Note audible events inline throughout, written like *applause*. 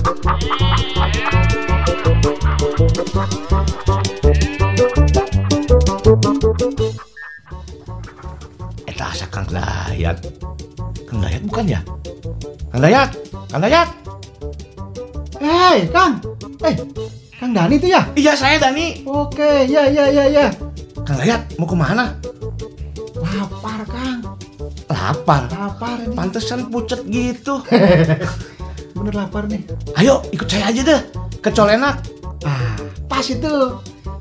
Eta asa Kang Dayat. Kang Dayat bukan ya? Kang Dayat, Kang Dayat. Hei, Kang. Eh, Kang Dani itu ya? Iya saya Dani. Oke, ya, ya, ya, ya. Kang Dayat mau ke mana? Lapar, Kang. Lapar. Lapar ini. Pantesan pucet gitu. *laughs* Bener lapar nih. Ayo ikut saya aja deh ke Colenak. Ah, pas itu.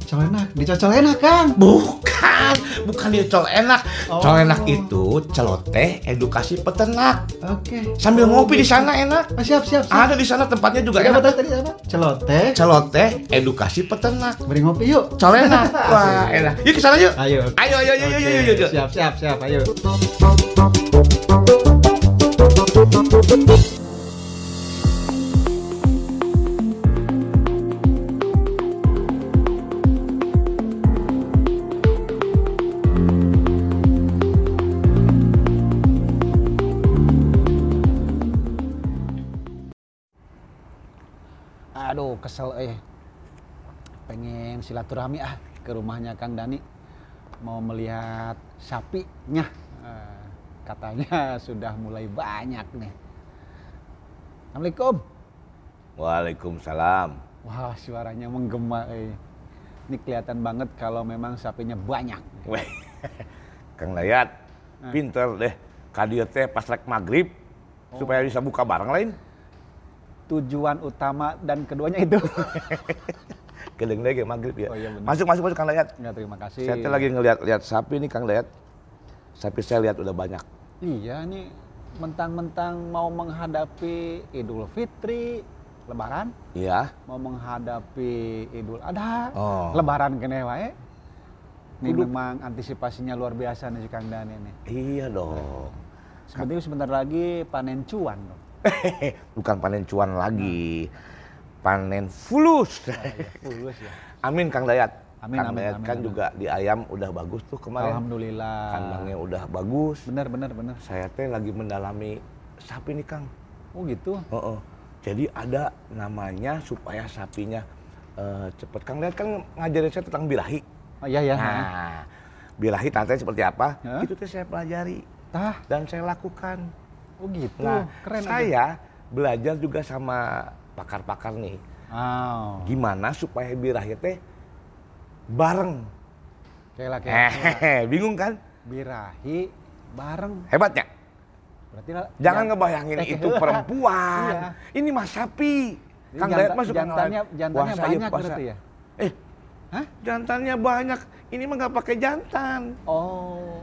Colenak, dicocol enak, Kang. Bukan, bukan di Colenak. Oh. Colenak itu celoteh edukasi peternak. Oke. Sambil Oh, ngopi di gitu. sana enak. Ah, siap, siap, siap. Ada di sana tempatnya juga apa enak. tadi apa? Celoteh. Celoteh edukasi peternak. Beri ngopi yuk. Colenak. *laughs* Wah, enak. Yuk ke sana yuk. Ayo. Ayo, ayo, ayo, Oke, ayo, ayo, ayo. Siap, siap, siap. Ayo. Aduh, kesel eh. Pengen silaturahmi ah ke rumahnya Kang Dani. Mau melihat sapinya. Eh, katanya *laughs* sudah mulai banyak nih. Assalamualaikum. Waalaikumsalam. Wah, suaranya menggema eh. Ini kelihatan banget kalau memang sapinya banyak. Weh, *laughs* Kang Dayat, Nah. pinter deh. Kadia teh pas rek maghrib supaya bisa buka barang lain. Tujuan utama dan keduanya itu. *laughs* Deh kayak maghrib ya. Oh, iya bener. masuk masuk masuk Kang Dayat. Enggak terima kasih. Saya lagi ngeliat-liat sapi nih Kang Dayat. Sapi saya lihat udah banyak. Iya nih mentang-mentang mau menghadapi Idul Fitri, Lebaran, Iya. mau menghadapi Idul Adha, Oh. Lebaran kene wae. Ini Kudu- memang antisipasinya luar biasa nih Kang Dani nih. Iya dong. Sebenarnya sebentar lagi panen cuan dong. *laughs* Bukan panen cuan lagi. Panen fulus. Fulus ya. *laughs* amin Kang Dayat. Amin, Kang amin, Dayat amin, kan amin. juga di ayam udah bagus tuh kemarin. Alhamdulillah. Kandangnya udah bagus. Bener bener bener. Saya teh lagi mendalami sapi nih Kang. Oh gitu. Heeh. Jadi ada namanya supaya sapinya eh, cepet. Kang Dayat kan ngajarin saya tentang birahi. Oh iya ya. Nah, birahi tante seperti apa? Hah? Itu teh saya pelajari Tah. dan saya lakukan. Oh gitu. Nah, Keren. aja. saya belajar juga sama pakar-pakar nih. Oh. Gimana supaya birahi teh bareng. Kayak kayak. Hehehe, bingung kan? Birahi bareng. Hebatnya. Berarti Jangan jan- ngebayangin eh, *laughs* itu perempuan. Iya. Ini mah sapi. Jadi Kang Dayat mah suka jantannya jantannya yuk, banyak puasa. berarti ya? Eh, Hah? jantannya banyak. Ini mah nggak pakai jantan. Oh.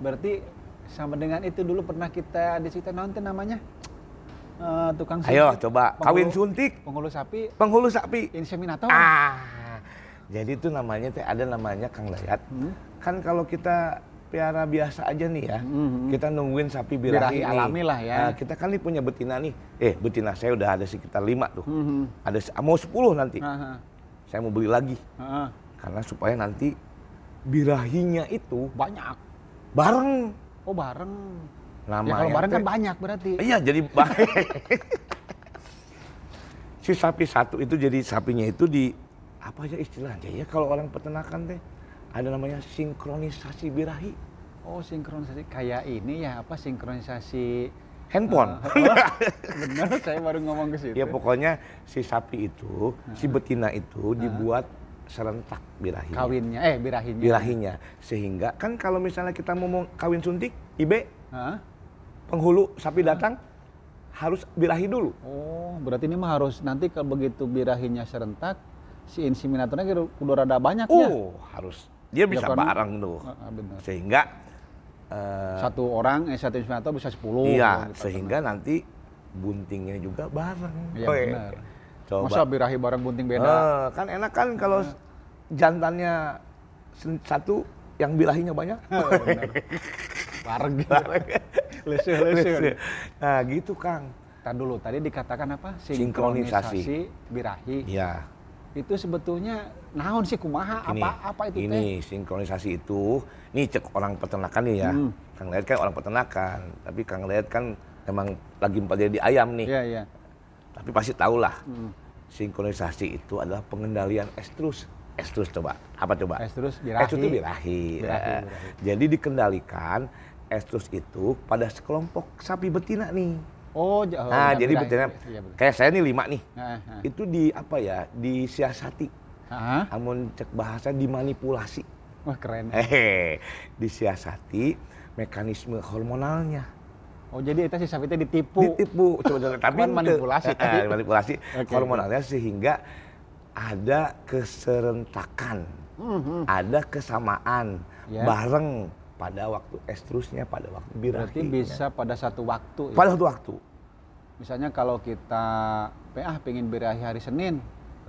Berarti sama dengan itu dulu pernah kita di situ nonton namanya Eh, tukang Ayo suntik, coba penghulu- kawin suntik, penghulu sapi penghulu sapi. inseminator. Ah, jadi itu namanya teh ada namanya Kang Dayat. Hmm. Kan kalau kita piara biasa aja nih ya, Mhm. kita nungguin sapi Birahi birahi, alami lah ya. Nah, kita kan nih punya betina nih. Eh, betina saya udah ada sekitar lima tuh. Mhm. Ada se- mau 10 nanti. Aha, Saya mau beli lagi aha. karena supaya nanti birahinya itu Banyak. bareng Oh bareng. namanya. ya kalau bareng kan banyak berarti. Iya, jadi ba- *laughs* si sapi satu itu jadi sapinya itu di apa aja istilahnya ya kalau orang peternakan teh ada namanya sinkronisasi birahi Oh sinkronisasi kayak ini ya apa sinkronisasi handphone. Eh, oh, bener saya baru ngomong ke situ. ya pokoknya si sapi itu, si betina itu dibuat serentak birahi. Kawinnya, eh birahinya. Birahinya sehingga kan kalau misalnya kita mau kawin suntik, ibe Hah? penghulu sapi datang harus birahi dulu. Oh, berarti ini mah harus nanti kalau begitu birahinya serentak, si inseminatornya kira udah rada banyak ya. Oh, harus dia bisa kan? bareng tuh. Ah, ah, benar. Sehingga eh, Satu orang, eh satu inseminator bisa 10. iya, gitu. sehingga nanti buntingnya juga bareng. Iya benar. Coba. Masa birahi bareng bunting beda? Eh, kan enak kan kalau jantannya sen- satu yang birahinya banyak. *laughs* Bareng gitu. Lesuh, lesuh. nah, gitu Kang. Tar dulu, tadi dikatakan apa? Sinkronisasi. birahi. Iya. Itu sebetulnya naon sih kumaha? Ini, apa apa itu teh? ini sinkronisasi itu, ini cek orang peternakan nih ya. Hmm. Kang Lihat kan orang peternakan, tapi Kang Lihat kan emang lagi empelajari di ayam nih. Iya, iya. Tapi pasti tahulah. Hmm. Sinkronisasi itu adalah pengendalian estrus. Estrus coba. Apa coba? Estrus birahi. Estrus itu birahi. Birahi, Eh, birahi. Jadi dikendalikan estrus itu pada sekelompok sapi betina nih. Oh, oh, nah, birahi, jadi birahi. betina Iya, kayak saya nih lima nih. Nah, nah. Itu di apa ya? Disiasati. Hah? Amun cek bahasa dimanipulasi. Wah, keren. Hehe, disiasati mekanisme hormonalnya. Oh, jadi itu si sapi itu ditipu. Ditipu sebenarnya *laughs* tapi Cuman manipulasi ke- *laughs* eh, manipulasi Oke, hormonalnya sehingga ada keserentakan, Mhm. ada kesamaan Ya. bareng pada waktu estrusnya, pada waktu birahi. Berarti bisa pada satu waktu. ya? pada satu waktu. Misalnya kalau kita PA pengen birahi hari Senin,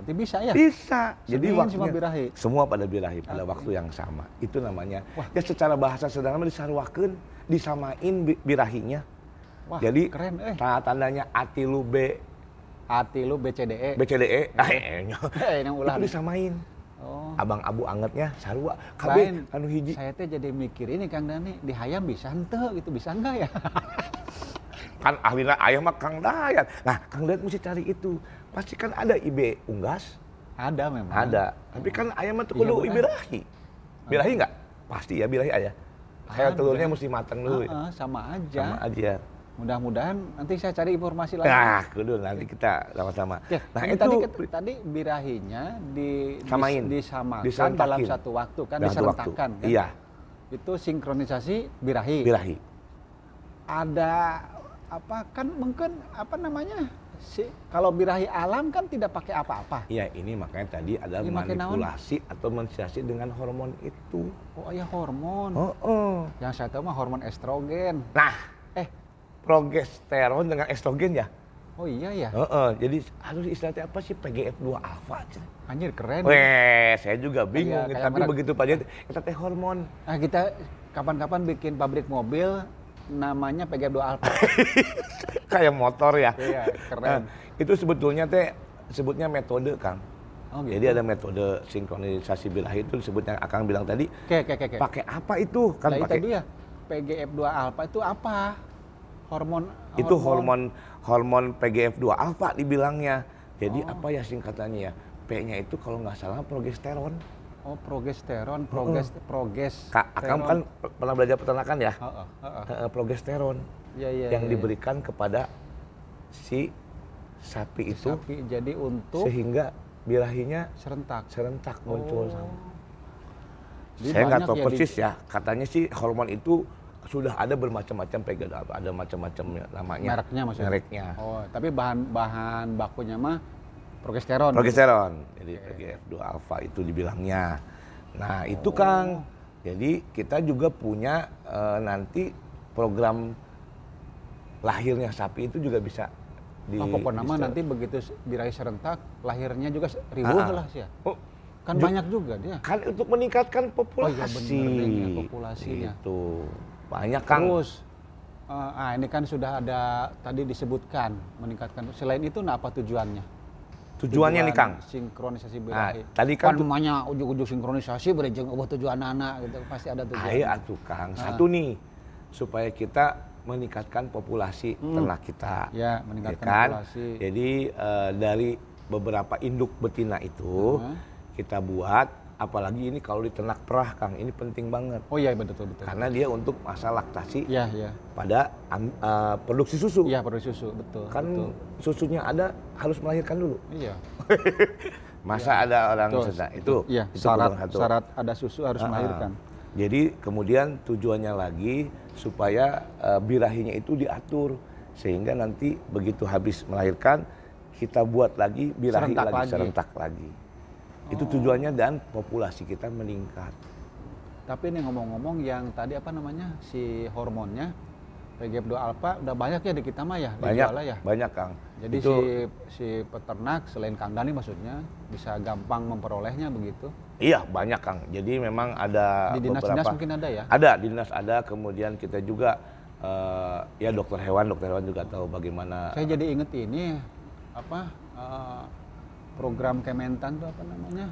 berarti bisa ya? Bisa. Jadi waktunya semua birahi. semua pada birahi pada waktu yang sama. Itu namanya. Ya secara bahasa sederhana disarwakeun, disamain bi- birahinya. Wah, Jadi keren eh. tanda tandanya atilu B Ati lu BCDE. BCDE *laughs* ah, *laughs* eh, yang ulah. itu disamain. Oh. Abang abu angetnya sarua kabeh anu hiji. Saya teh jadi mikir ini Kang Dani, di hayam bisa ente gitu, bisa enggak ya? *laughs* Kan ahlina ayam mah Kang Dayat. Nah, Kang Dayat mesti cari itu. Pasti kan ada IB unggas, Ada memang. ada. Tapi kan ayam mah tuh Iya, kudu benar. birahi. Birahi enggak? Pasti ya birahi ayah. Kayak telurnya mesti matang dulu. ya. Heeh, sama aja. Sama aja. Mudah-mudahan nanti saya cari informasi lagi. Nah, kudu nanti kita sama-sama. Nah, itu tadi tadi birahinya di Samain. dis- disamakan Diserentakin. dalam satu waktu kan dalam waktu. kan. Iya, Itu sinkronisasi birahi. birahi. Ada apa kan mungkin apa namanya? Si, kalau birahi alam kan tidak pakai apa-apa. Iya, ini makanya tadi ada naon? manipulasi atau mensiasati dengan hormon itu. Oh, ya hormon. Oh, oh. Yang saya tahu mah hormon estrogen. Nah, Eh, progesteron dengan estrogen ya. oh iya ya. Heeh, jadi aduh istilahnya apa sih PGF2 alpha. Anjir keren. Weh, saya juga bingung, Kayak- kayak tapi merek. begitu Pak Jet, kita teh hormon. Nah, kita kapan-kapan bikin pabrik mobil namanya PG2 Alpha. *laughs* Kayak motor ya. Iya, keren. Nah, itu sebetulnya teh sebutnya metode, Kang. Oh gitu. Jadi ada metode sinkronisasi birahi itu disebutnya Akang bilang tadi, Oke, oke, oke. pakai apa itu? Kan Nah, itu pakai dia. PGF2 alpha itu apa? Hormon itu hormon hormon PGF2 alpha dibilangnya. Jadi apa ya singkatannya ya? P-nya itu kalau nggak salah progesteron. Oh, progesteron, proges proges. Kak, Akang kan pernah belajar peternakan ya? Heeh, heeh. Eh, progesteron Iya, iya. yang iya. diberikan kepada si sapi itu Sapi jadi untuk sehingga birahinya serentak. serentak muncul. Oh. Jadi Saya nggak tahu ya di- persis ya. Katanya sih hormon itu sudah ada bermacam-macam ada macam-macam namanya. Mereknya maksudnya. Mereknya. Oh, tapi bahan bahan bakunya mah progesteron. Progesteron. Jadi PGF2 alpha itu dibilangnya. Nah, itu Oh. Kang. Jadi kita juga punya eh, nanti program lahirnya sapi itu juga bisa di Oh, pokoknya mah di- nanti begitu birahi serentak, lahirnya juga se- ribuh Ah, ah. lah sih ya. Oh, Kan ju- banyak juga dia. kan untuk meningkatkan populasi. Oh iya, bener deh, ya, populasinya. Itu banyak Kang. Terus, eh, ah ini kan sudah ada tadi disebutkan meningkatkan. Selain itu, nah apa tujuannya? Tujuannya nih Kang. Sinkronisasi Nah, birahi. tadi kan kan namanya ujuk-ujuk sinkronisasi berejeng ubah tujuan anak gitu pasti ada tujuan. Ayo atuh Kang. Satu nih supaya kita meningkatkan populasi ternak kita. Ya, meningkatkan kan? populasi. Jadi eh, dari beberapa induk betina itu Heeh. kita buat apalagi ini kalau di ternak perah Kang, ini penting banget. Oh iya betul betul. Karena dia untuk masa laktasi Iya iya. pada eh, produksi susu. Iya perlu susu betul. Kan betul. susunya ada harus melahirkan dulu. Iya. *laughs* Masa ada orang Betul. sedang itu Iya, itu syarat satu. syarat ada susu harus ah. melahirkan. Jadi kemudian tujuannya lagi supaya eh, birahinya itu diatur sehingga nanti begitu habis melahirkan kita buat lagi birahi Serentak lagi, lagi. serentak lagi. Itu tujuannya dan populasi kita meningkat. Tapi ini ngomong-ngomong yang tadi apa namanya si hormonnya PGF2 alpha udah banyak ya di kita mah ya Banyak, dijualnya ya. banyak Kang. Jadi itu si si peternak selain Kang Dani maksudnya bisa gampang memperolehnya begitu. iya banyak Kang. Jadi memang ada Di dinas-dinas beberapa mungkin ada ya. Ada di dinas ada, kemudian kita juga eh, ya dokter hewan, dokter hewan juga tahu bagaimana Saya jadi inget ini apa eh, program Kementan tuh apa namanya?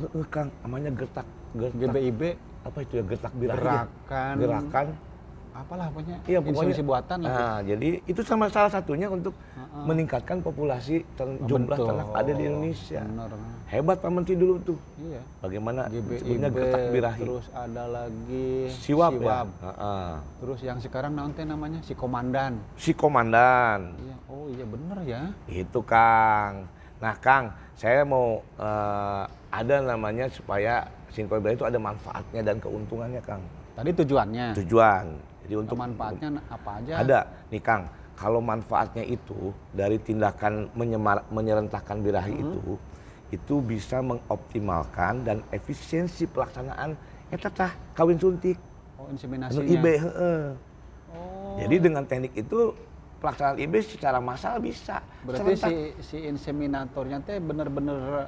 Eh, Kang, namanya gertak, gertak GBIB apa itu ya gertak birahi ya? gerakan gerakan apalah pokoknya Iya, pokoknya inseminasi buatan lah. Nah, jadi itu sama salah satunya untuk Heeh. meningkatkan populasi ter- jumlah Betul. ternak ada di Indonesia. Bener. Hebat Pak Menteri dulu tuh. Iya. Bagaimana sebenarnya gertak birahi. terus ada lagi Siwap, ya. Siwap. Heeh. Terus yang sekarang nanti namanya si komandan. Si komandan. Iya. Oh iya bener ya. Itu Kang. Nah Kang, saya mau eh, ada namanya supaya Sinko Birahi itu ada manfaatnya dan keuntungannya Kang. Tadi tujuannya. Tujuan. Jadi untuk manfaatnya apa aja? Ada nih Kang, kalau manfaatnya itu dari tindakan menyemar, menyerentakkan birahi Hmm. itu, itu bisa mengoptimalkan dan efisiensi pelaksanaan eta tah kawin suntik. Oh Anu inseminasinya. IB heeh. Oh. Jadi dengan teknik itu pelaksanaan IB secara massal bisa. Berarti serentak. si si inseminatornya teh bener-bener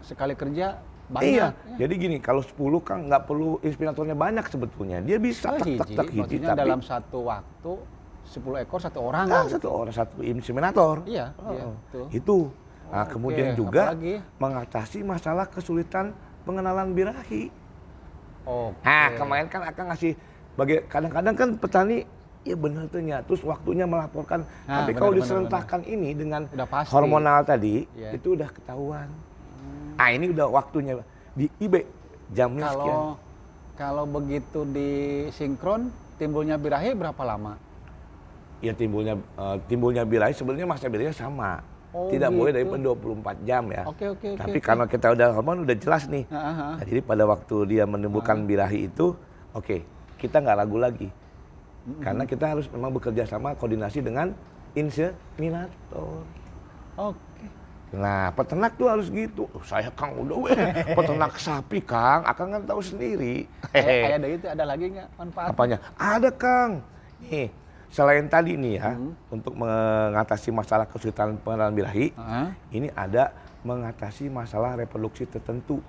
sekali kerja banyak. Iya, ya? jadi gini, kalau 10 kan nggak perlu inspiratornya banyak sebetulnya. Dia bisa Oh, tek tek hiji, tek hiji, maksudnya tapi dalam satu waktu 10 ekor satu orang ah, kan? satu orang satu inseminator. Iya, Oh, iya, betul. Itu. Nah, Oke, kemudian juga apalagi? mengatasi masalah kesulitan pengenalan birahi. Oke. Nah, kemarin kan akan ngasih bagi kadang-kadang kan petani ya benar tuh ya, terus waktunya melaporkan. Nah, Tapi kalau diserentakkan ini dengan Udah pasti. hormonal tadi, Iya. itu udah ketahuan. Nah, ini udah waktunya di IB jamnya sekian. Kalau kalau begitu disinkron timbulnya birahi berapa lama? Ya timbulnya eh, timbulnya birahi sebenarnya masa birahinya sama. Oh, Tidak boleh dari gitu. 24 jam ya. Oke oke oke. Tapi oke. karena kita udah hormon udah jelas nih. Ah, ah, ah. Nah, jadi pada waktu dia menemukan birahi itu, oke, kita nggak ragu lagi. Karena kita harus memang bekerja sama koordinasi dengan inseminator. Oke. Nah, peternak tuh harus gitu. Oh, saya Kang udah weh, *laughs* peternak sapi Kang, akan kan tahu sendiri. Kayak ada itu ada lagi nggak manfaat? Apanya? Ada Kang. Nih, selain tadi nih ya, untuk mengatasi masalah kesulitan pengenalan birahi, Ah, ini ada mengatasi masalah reproduksi tertentu.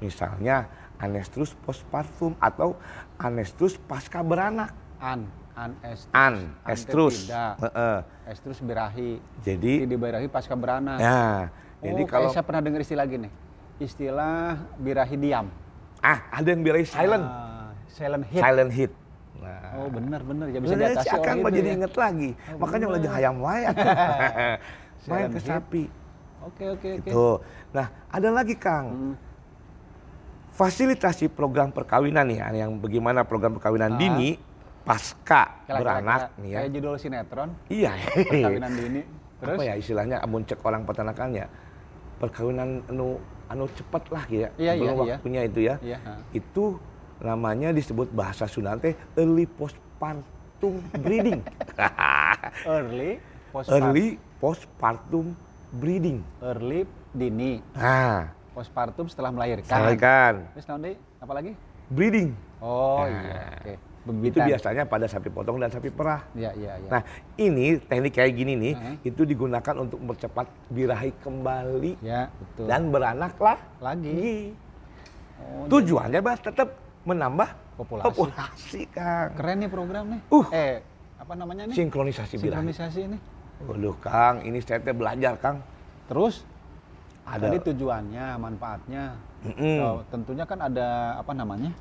Misalnya anestrus postpartum atau anestrus pasca beranak. An an estrus. An, estrus. Estrus birahi. Jadi, Jadi birahi pasca beranak. ya, jadi oh, kalau kayak saya pernah dengar istilah gini. Istilah birahi diam. ah ada yang birahi silent, Ah, silent hit. silent hit. Nah, Oh benar benar ya bisa Bener, diatasi si orang itu jadi ya. inget lagi. Oh, Makanya lagi hayam wae atuh. *laughs* *laughs* Main ke sapi. Oke oke oke. Gitu. Nah, ada lagi Kang. Hmm. Fasilitasi program perkawinan nih, yang bagaimana program perkawinan Ah. dini pasca Kira-kira- beranak kira- nih ya. Kayak judul sinetron Iya. perkawinan dini. Terus Apa ya istilahnya amun cek orang peternakan ya. Perkawinan anu anu cepat lah ya. Iya, Belum iya, iya. waktunya itu ya. Iya. Itu namanya disebut bahasa Sunda teh early postpartum breeding. *laughs* early postpartum. early postpartum breeding. early dini Nah, postpartum setelah melahirkan. sampaikan Terus nanti apa lagi? breeding. Oh Nah, iya. Oke. Itu Bebitan. biasanya pada sapi potong dan sapi perah. Iya iya iya. Nah, ini teknik kayak gini nih, Heeh. itu digunakan untuk mempercepat birahi kembali ya betul. dan beranaklah lagi. Oh, Tujuannya bah tetap menambah Populasi. populasi, Kang. Keren nih program nih. Uh. Eh apa namanya nih? Sinkronisasi birahi. Sinkronisasi ini. Waduh, Kang, ini saya teh belajar, Kang. Terus Ada tadi tujuannya, manfaatnya. Mm-mm. Oh, tentunya kan ada apa namanya?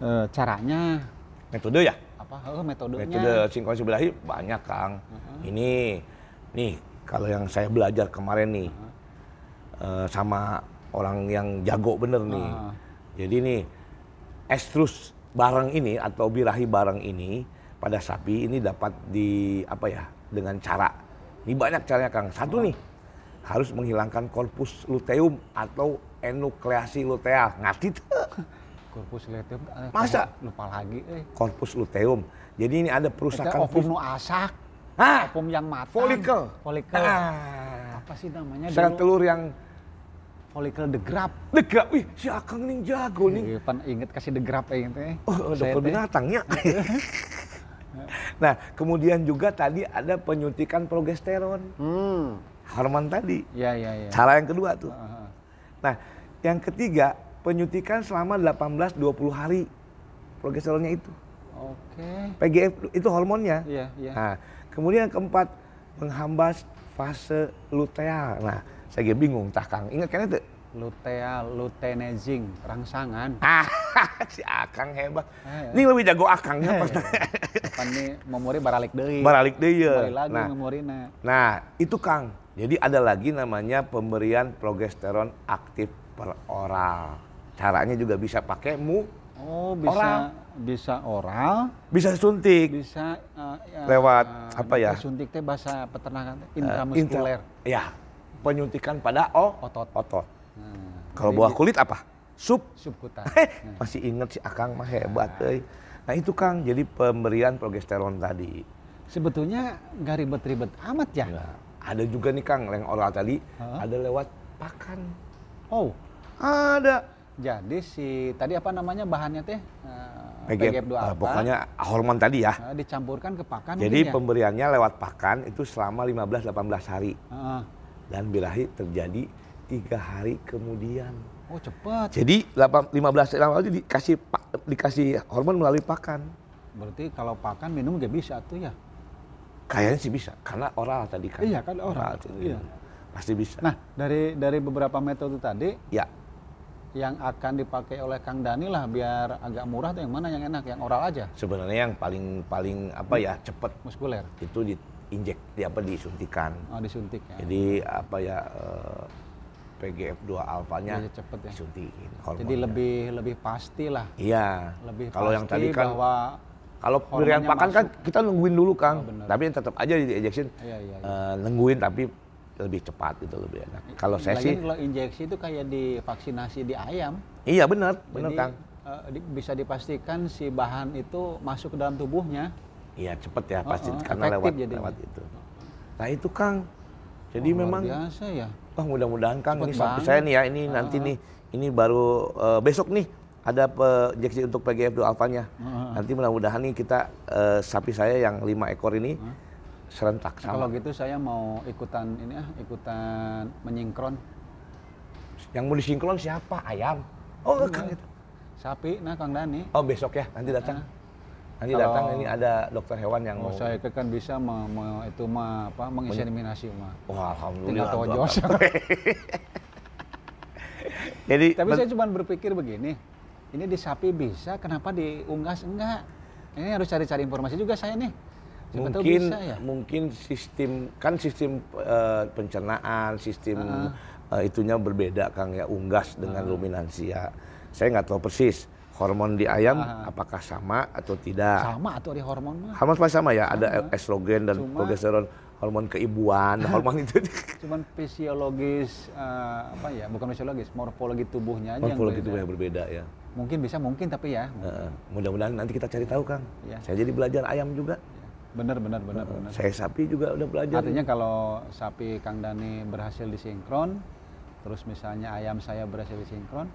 Eh, caranya metode ya? apa? Oh, metodenya. Metode sinkronisasi birahi banyak, Kang. Ini nih kalau yang saya belajar kemarin nih eh, sama orang yang jago bener nih. Ah. Jadi nih estrus barang ini atau birahi barang ini pada sapi ini dapat di apa ya dengan cara ini banyak caranya Kang. Satu nih harus menghilangkan korpus luteum atau enukleasi luteal. Ngerti tuh? *laughs* Korpus luteum. eh, Masa? Lupa lagi. Eh. Korpus luteum. Jadi ini ada perusakan ovum nu asak, Ah, ovum yang matang. Folikel. Folikel. Nah, Apa sih namanya sel telur yang Folikel degrap. degak. Wih, si Akang nih jago nih. Iya, Pan inget kasih degrap ya ya. Oh, Saya dokter binatangnya. *laughs* nah, kemudian juga tadi ada penyuntikan progesteron. Hmm. Hormon tadi. Iya iya iya. Cara yang kedua tuh. Heeh. Nah, yang ketiga, penyuntikan selama 18-20 hari. Progesteronnya itu. Oke. PGF itu hormonnya. Iya iya. Nah, kemudian yang keempat, menghambas fase luteal. Nah, saya juga bingung, tah Kang. Ingat kan itu? lutea lutenezing rangsangan. *laughs* Ah, si Akang hebat. Eh, Ini lebih jago Akangnya pas Apa nih memori baralik deui. balik deh ya. Balik lagi Nah, memorina. nah, itu Kang. Jadi ada lagi namanya pemberian progesteron aktif per oral. Caranya juga bisa pakai mu, Oh, bisa Oral. bisa oral, bisa suntik. bisa eh, ya, Lewat, eh, apa ya? Suntik teh bahasa peternakan Eh, intramuskuler. intra- Ya, penyuntikan pada oh, Otot. otot. Nah, Kalau buah kulit apa? Sup. subkutan. Heh, masih inget si Akang mah hebat euy. Nah itu Kang, jadi pemberian progesteron tadi. Sebetulnya nggak ribet-ribet amat ya. Nah, ada juga nih Kang, yang oral tadi, Hah? ada lewat pakan. Oh, Ada. Jadi si tadi apa namanya bahannya teh? Eh, PGF, PGF2 eh, alpha. pokoknya hormon tadi ya. eh, dicampurkan ke pakan Jadi ya? pemberiannya lewat pakan itu selama 15-18 hari. Heeh. Dan birahi terjadi tiga hari kemudian. Oh cepat. Jadi 8 15 hari lalu dikasih dikasih hormon melalui pakan. Berarti kalau pakan minum gak bisa tuh ya? Kayaknya sih bisa karena oral tadi kan. Iya, kan oral. jadi Iya. Pasti bisa. Nah dari dari beberapa metode tadi ya, yang akan dipakai oleh Kang Dani lah biar agak murah tuh yang mana yang enak? Yang oral aja, sebenarnya yang paling paling apa ya cepet muskuler, itu diinjek di apa disuntikan. oh, disuntik ya. Jadi apa ya eh, PGF2 alfanya Jadi cepet ya. disuntikin. Jadi hormonnya. lebih lebih pasti lah, Iya. lebih Kalau yang tadi kan bahwa kalau pemberian pakan kan masuk. kita nungguin dulu Kang. Oh, tapi tetap aja di injection Iya, iya, iya. eh, nungguin tapi lebih cepat itu lebih enak. Kalau saya sih kalau injeksi itu kayak di vaksinasi di ayam. iya benar, benar Kang. eh, di- bisa dipastikan si bahan itu masuk ke dalam tubuhnya. Iya cepet ya pasti Oh, oh, karena lewat jadinya. lewat itu. Nah itu Kang. Jadi Oh, luar memang biasa ya. Wah mudah-mudahan Kang Cepet ini sapi banget. saya nih ya ini Ah. nanti nih ini baru eh, besok nih ada injeksi untuk PGF2 alfanya. Ah. Nanti mudah-mudahan nih kita eh, sapi saya yang lima ekor ini serentak Nah, kalau sama. gitu saya mau ikutan ini ah, ikutan menyingkron Yang mau disinkron siapa? Ayam. Oh Iya. Kang itu. sapi. Nah, Kang Dani. Oh besok ya nanti datang. Nanti Kalau- datang ini ada dokter hewan yang Oh, mau. saya kan bisa me- me- itu mah apa menginseminasi mah. Wah Tinggal alhamdulillah. tojos. Akang. Jadi Tapi saya cuma berpikir begini, ini di sapi bisa, kenapa di unggas enggak? Ini harus cari-cari informasi juga saya nih. Siapa mungkin bisa ya. mungkin sistem kan sistem eh, pencernaan sistem eh, itunya berbeda kang ya unggas dengan luminansia saya nggak tahu persis hormon di ayam apakah sama atau tidak Sama atau di hormon mah. hormon pasti sama ya ada estrogen dan Cuma- progesteron hormon keibuan *laughs* hormon itu Cuman fisiologis eh, apa ya, bukan fisiologis, morfologi tubuhnya aja yang morfologi yang berbeda ya Mungkin bisa, mungkin tapi ya. Heeh. mudah-mudahan nanti kita cari tahu kang Ya. saya jadi belajar ayam juga Benar, benar, benar, benar. saya sapi juga udah belajar Artinya kalau sapi Kang Dani berhasil disinkron, terus misalnya ayam saya berhasil disinkron,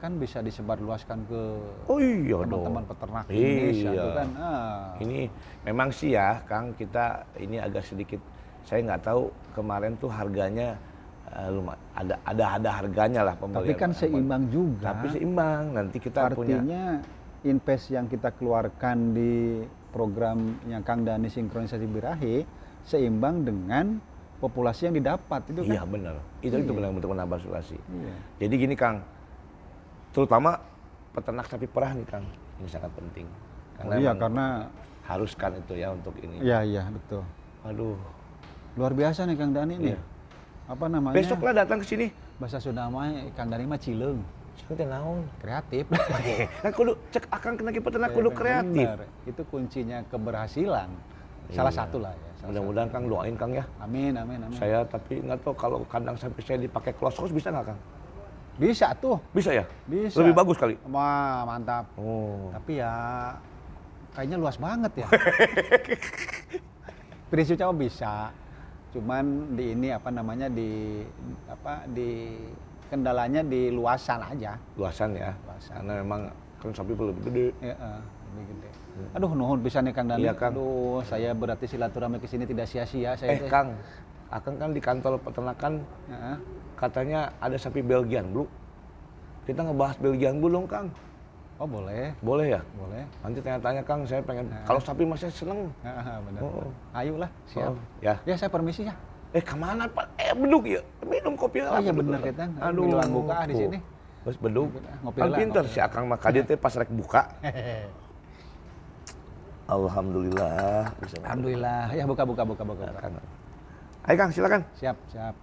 kan bisa disebarluaskan ke oh iya teman-teman peternak Indonesia Iya. itu kan. Ah. Ini memang sih ya, Kang, kita ini agak sedikit saya nggak tahu kemarin tuh harganya eh, ada ada ada harganya lah Tapi pembelian. kan seimbang juga. Tapi seimbang. Nanti kita punya Artinya invest yang kita keluarkan di program yang Kang Dani sinkronisasi birahi seimbang dengan populasi yang didapat itu Iya kan. benar. Itu itu Iya. benar untuk menambah sulasi. Iya. Jadi gini Kang, terutama peternak sapi perah nih Kang, ini sangat penting. Oh iya karena haruskan itu ya untuk ini. iya iya betul. Aduh. Luar biasa nih Kang Dani nih. Iya. Apa namanya? Besok lah datang ke sini. bahasa Sunda Kang Dani mah cileung, Kita naon. kreatif. *laughs* Kan kudu cek akan kena peternak kudu kreatif. Bener. Itu kuncinya keberhasilan. Salah Iya. satu lah ya. Mudah-mudahan Kang doain Kang ya. Amin amin amin. Saya tapi nggak tahu kalau kandang sapi saya dipakai close house bisa nggak Kang? Bisa tuh. Bisa ya? Bisa. Lebih bagus kali. Wah, mantap. Oh. Tapi ya kayaknya luas banget ya. *laughs* Prinsipnya bisa. Cuman di ini apa namanya di apa di kendalanya di luasan aja. Luasan ya. Luasan. Karena memang kan sapi lebih gede. Ya, eh, lebih gede. Aduh, nuhun bisa nih Kang Dani. Iya, Kang. Aduh, saya berarti silaturahmi ke sini tidak sia-sia saya. Eh teh. Kang, Akang kan di kantor peternakan Heeh. katanya ada sapi Belgian, Bro. Kita ngebahas Belgian dong, Kang. Oh, boleh. Boleh ya? Boleh. Nanti tanya-tanya Kang, saya pengen kalau sapi masih seneng. Heeh, benar. Oh. Ayolah, siap. Oh, ya. Ya, saya permisi ya eh ke mana pak? Eh beduk ya? Minum kopi lah oh, iya bener kita aduh. bilang buka di sini. Terus beduk. Ngopi kan pinter si akang mah kadin teh pas rek buka. *laughs* Alhamdulillah. Alhamdulillah. Ya buka buka buka buka, akang Ayo Kang silakan. Siap siap.